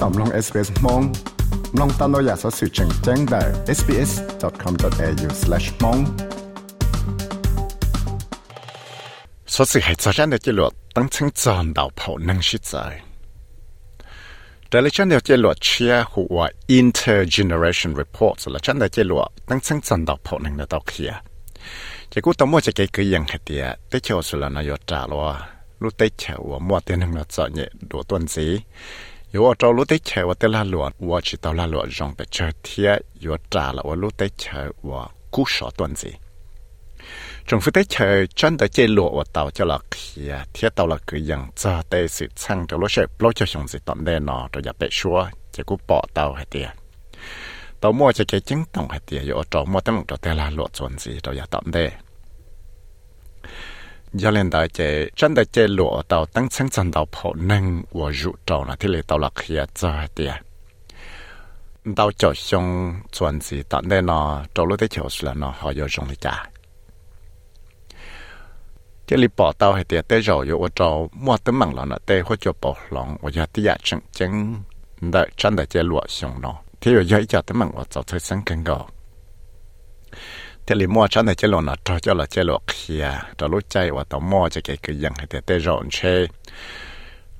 ต่อมลอง SBS มองลองตามเราอยากสอสื่อแจ้งแจ้งได้ sbs.com.au/mong สอสื่อให้จอจันเดียวจลวดตั้งชึงจอนดาวเผานังชิดใจแต่ละชั้นเดียวจลวดเชียหัว intergeneration report ละชั้นเดียวจลวดตั้งชึงจอนดาวเผานังเดียวเคลียจะกูต้องมั่วจะเกยคือยังเหตียได้เชียวสุรนายจ่าลัวรู้ได้เชียวมั่วเตียนหนึ่งละจอเนี่ยดูต้นสี yo tao lu te che wa te la lu wa chi tao la lu jong pe che thia yo ta la wa lu te trong phu te che chân de che lu cho la khia thia tao la cứ yang cha te si chang tao lo she plo cho xong zi tan de no to ya pe shua che ku po tao ha tia tao mua che che ching tong ha tia yo tao mua tang tao te giáo lên đại chế chân đại chế lụa tàu tăng sáng chân tàu phổ năng và rụ trầu là thế lệ tàu là khía cho tiệt tàu cho xong chuẩn gì tận đây nó trầu lúc đấy chiều là nó họ vô dùng đi cả thế lì bỏ tàu hay tiệt tế rồi vô trầu, mua tấm mảng là nó tế hoặc cho bảo lòng và giờ tiệt chân chân đại chân đại chế lụa xong nó thế rồi giờ cho tấm mảng và tàu thấy sáng căng gò thế thì mua chán này chế lộ nó cho là chế lộ kia cho lúc chạy và tao mua cho cái cái dạng hay thế rộn chê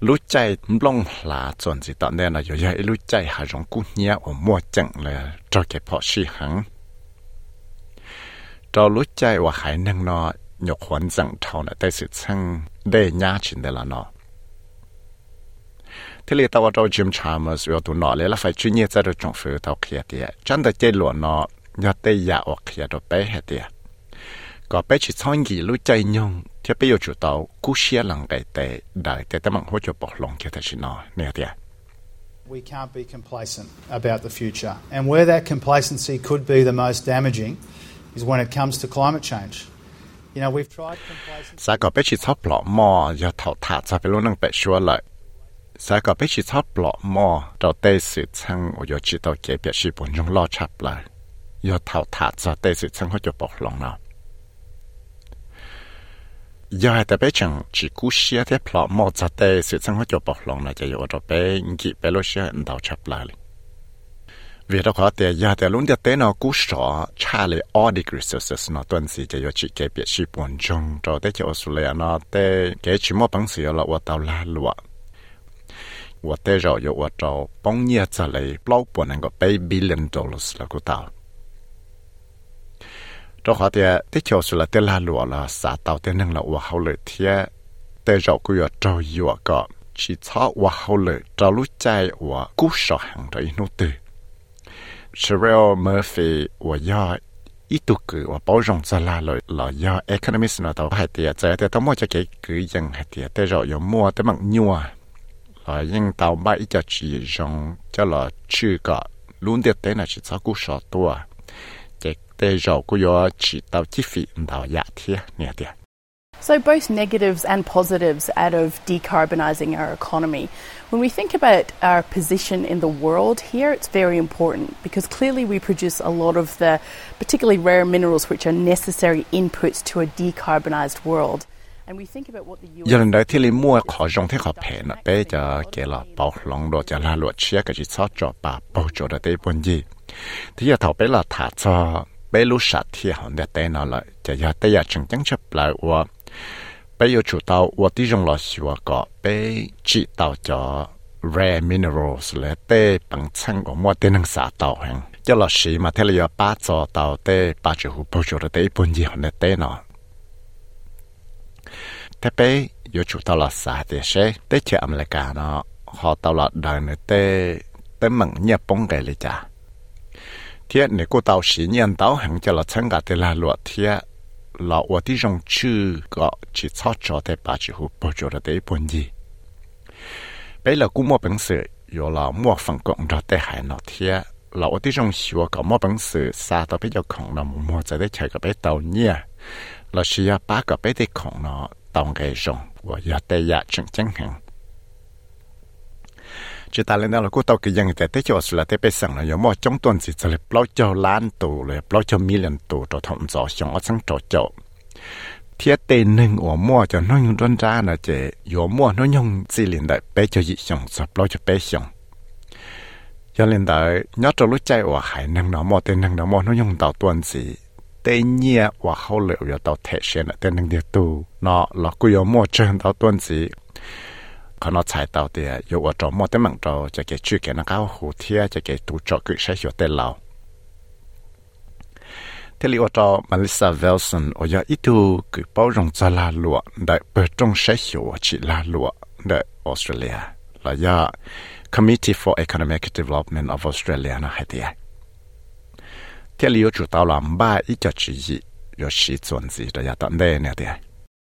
lúc chạy long là chuẩn gì tao nên là giờ giờ lúc chạy hà rong cú nhia và mua chẳng là cho cái phò xì hằng cho lúc chạy và hải năng nó nhục hoàn rằng thao là tay sự sang để nhá chuyện đấy là nó thì tao vào cho Jim Chalmers vừa tụi nó lấy là phải chuyên nghiệp ra được trong phía tao kia thì được chế lộ nó nhớ tây giả hoặc giả đồ bé hết tiệt à. có bé chỉ xong gì lúc chạy nhung thì bé yêu chủ tàu cú xe lần cái tệ đại tệ tấm mạng hỗ trợ bỏ lòng kia thật sự nói nè tiệt à. We can't be complacent about the future. And where that complacency could be the most damaging is when it comes to climate change. You know, we've tried complacency. Có bé chỉ sắp lọ mò, giờ thảo thả ra phải luôn năng bé xua lại. Sa có bé chỉ sắp lọ mò, đầu tê sự chăng, ở giờ chỉ tàu kế biệt sĩ bốn trong lo chạp lại. 要头塔子，但是生活就薄龙了。要系特别像只故事一啲 plot 冇扎地，是生活就薄龙啦，就要我做俾几俾老师引导出嚟。vì đó có thể giờ thì luôn thế nó cú sọ cha lệ all degree Celsius nó tuần gì chỉ có chỉ cái biệt sĩ buồn chung rồi tới chỗ Australia nó tới cái chỉ một bằng sự là của tàu là lụa của tới rồi của tàu bóng nhiệt trả lệ bao buồn anh có bảy billion dollars là của tàu cho họ thì thế chiều là tên la lụa là xã tàu tên năng là hoa hậu lợi thế tên rau cứ ở trâu dừa chỉ cho hoa hậu lợi trâu lú chay hoa cú sọ hàng rồi nô tư Cheryl Murphy hoa do ít tu cử hoa bảo rộng ra la lợi là do economist nó tàu hai tiền trái thì tao mua cái cứ hai tiền tên rau có mua tên mặn nhua là nhưng tàu bay cho chỉ rộng cho là chưa cọ luôn tiền tên là chỉ cho cú sọ tua. cái แต่ rồi cũng có chỉ tao chi phí đào giá thiệt nè thiệt So, both negatives and positives out of decarbonising our economy. When we think about our position in the world here, it's very important because clearly we produce a lot of the particularly rare minerals which are necessary inputs to a decarbonised world. And we think about what the US. giờ lần đấy thì li mua khó dùng thế khó phê nó bé cho cái là bảo lòng đồ cho là luật chia cái gì sót cho bà bảo cho được đấy buồn gì thì giờ thầu bé là thả cho bé lúc sạch thì họ để tên nó lại cho giờ tới giờ chẳng chẳng chấp lại và bé yêu chủ tàu và tí dùng là xíu có bé chỉ tàu cho rare minerals là tê bằng chân của mua tên năng xã tàu hàng cho là xì mà thế là giờ ba cho tàu tê ba chữ hụt bao chỗ là tê bốn gì họ để tên nó thế bé yêu chủ tàu là xã thì sẽ tê chơi America nó họ tàu là đời nữa tê tê mặn nhẹ bông chả thế này cô tàu sĩ nhân tàu hàng cho là chân cả thế là luật thế là ở đi trong chữ có chỉ cho cho thế bà chỉ hụt bao giờ là thế bốn gì. Bây giờ cô mua bằng sữa, rồi là mua phần cộng cho thế hai nó thế là ở đi trong sửa có mua bằng sự xa tao bây giờ còn là mua giờ để chạy cái bé tàu nhia. Là sửa ba cái bé để còn nó tàu cái rồng và giờ thế ya chẳng chẳng hàng chỉ ta lên đó là cô tàu cái dân tại tế cho là tế bê sang là có một trong tuần gì sẽ là bao cho lan tù là bao cho million tù cho thông gió xong ở sang trò chỗ thiết tên nâng ở mua cho nó dùng đơn ra là chỉ có mua nó dùng gì liền đại bê cho dị xong sắp bao cho bê xong cho nên đó nhớ cho lúc chạy và hải năng nó mò tên năng nó mò nó dùng tàu tuần gì tên nhia và hậu liệu cho tàu thể hiện là tên năng địa tù nó là cô có mò chân tàu tuần gì còn nó có cho cao tu cho Melissa Wilson ở giờ ít tu cứ bao rong cho la lụa đại bờ trong sẽ hiểu chỉ la lụa đại Australia là giờ Committee for Economic Development of Australia nó hay thế thế li chủ tàu làm ba ít cho chỉ gì rồi chỉ chuẩn gì đó giờ tận đây nè thế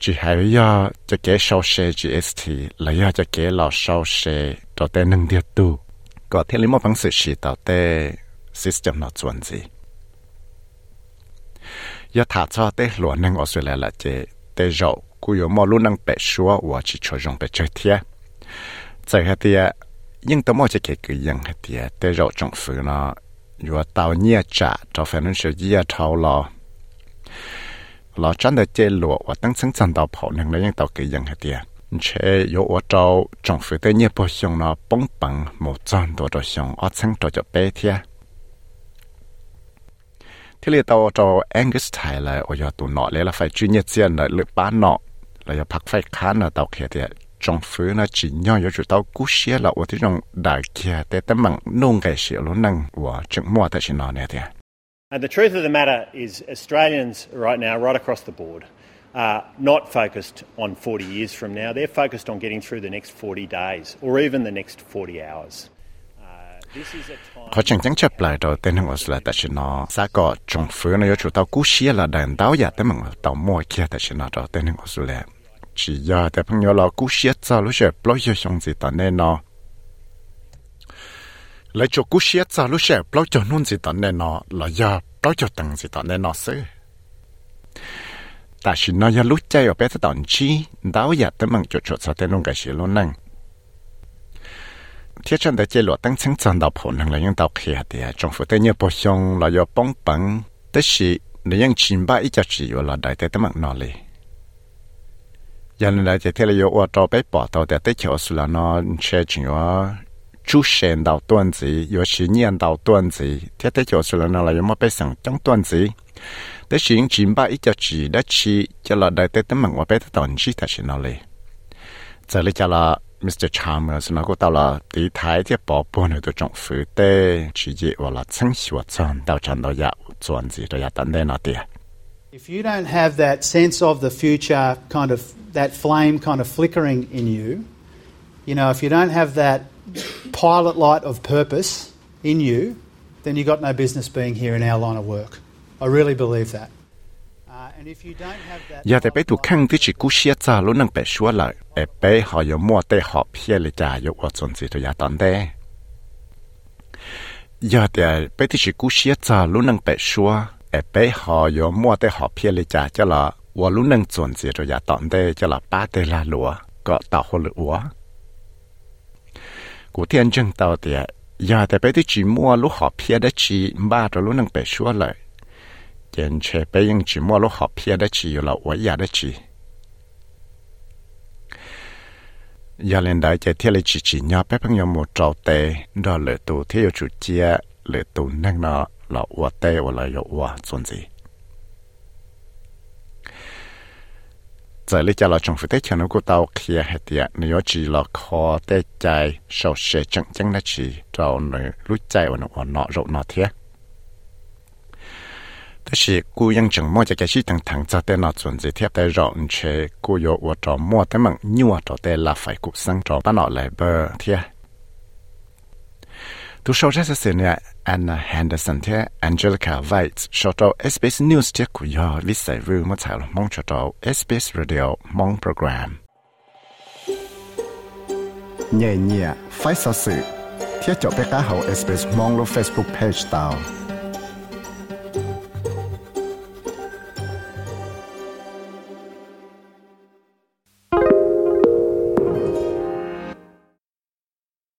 chỉ hay giờ cho kế sau xe GST lấy giờ cho kế lò sau xe cho tê nâng điệp tu. Có thể lấy một bằng sự chỉ tạo tê system nó chuẩn gì giờ thả cho tê lúa nâng ở xưa là chế tê rậu cú yếu mò luôn nâng bẹ xua và chỉ cho dùng bẹ chơi thiệt giờ hết tiệt nhưng tao mò chỉ kể cứ ยัง hết tiệt tê rậu trong sự nó vừa tao nhia trả cho phải nên sự gì thảo lò 老真的这路我等层站到跑能了应到个样下的。且有我找政府的捏不用了，崩崩冇赚多着用，我层着就白天。ที่เรียกตัวจอแองกิสไทยเลยโอ้ยตัวหนอเลยละไฟจุนเยเจียนเลยหรือป้านหนอเลยพักไฟค้านเลยตัวเขียเดียจงฟื้นนะจีนย่อยอยู่ตัวกู้เชียละว่าที่จงได้เขียแต่แต่มังนุ่งไก่เสียลุ้นนังว่าจึงมัวแต่ชินอนเนี่ยเดีย And the truth of the matter is, Australians right now, right across the board, are not focused on 40 years from now. They're focused on getting through the next 40 days or even the next 40 hours. lấy cho cú xia cha lúc xe bao cho nôn gì tận nên nó là do bao cho tăng gì tận nên nó xứ ta chỉ nói cho lúc chơi ở bé tận chi? Đáo giờ tới mừng cho chỗ sao tới luôn cái gì luôn năng thiết chân để chơi lụa tăng sáng chân đào phổ năng là những đào khía thì à, trong phụ tới nhiều bộ xong là do bông bông, tới là, là những chim bay ít cho chỉ là đại tới tới mừng nó liền giờ này đại tới là do ô tô bé bỏ tàu để tới chỗ sula nó chơi chuyện 出现到段子，有时念到段子，天天就是了那了，有么被想讲段子。但是因前把一只字的字，叫了来得等问我被他断句，他是哪里？这里叫了 Mr. Chalmers，那个到了第台的宝宝呢，都政府的直接我了称许我转到转到呀，转子到呀，等待那点。If you don't have that sense of the future, kind of that flame kind of flickering in you, you know, if you don't have that pilot light of purpose in you, then you've got no business being here in our line of work. I really believe that. Giờ luôn năng bé xua lại, bé bé họ có mua tê họ phe lệ dạ, cha có ở trong gì tụi nhà tận đây. Giờ thì bé thì chỉ cú xia cha luôn năng bé xua, bé họ có mua tê họ phe lệ cha và luôn năng trong gì tụi nhà tận đây cho ba tê là lúa, có tạo hồ lửa của thiên chân tàu thì giờ thì bây giờ chỉ mua lúc họ phía đã chỉ ba rồi lúc năng bể xua lại. Chẳng chế bây giờ chỉ mua lúc họ phía đã chỉ là ở nhà đã chỉ giờ lên đại chế thiên là chỉ chỉ nhau bé bằng nhau một trâu tê, đó là tù thiên chủ năng nó là ở tê ở là ở chuẩn gì giờ lấy cho là trong phụ tế cho nó của tao kia hết tiệt nếu chỉ là khó tế chạy sẽ chẳng chẳng là chỉ trâu nữ lúc chạy và nó nọ rộ nọ thế thế thì cô ยัง chẳng mua cho cái gì thằng thằng cho tên nó chuẩn gì thiếp tới rộn chế cô yếu và trò mua tới mặn nhua trò tên là phải cụ sang trò bắt lại bờ thế tu sau ra sẽเนี่ย Anna Henderson เทีย Angelica White ชอต SBS News เทียกูยอวิสัยรู้มาถ่ายมองชอต SBS Radio มองโปรแกรม nhẹ nhẹ phải sao sự thiết cho bé cá hậu express mong lo facebook page tao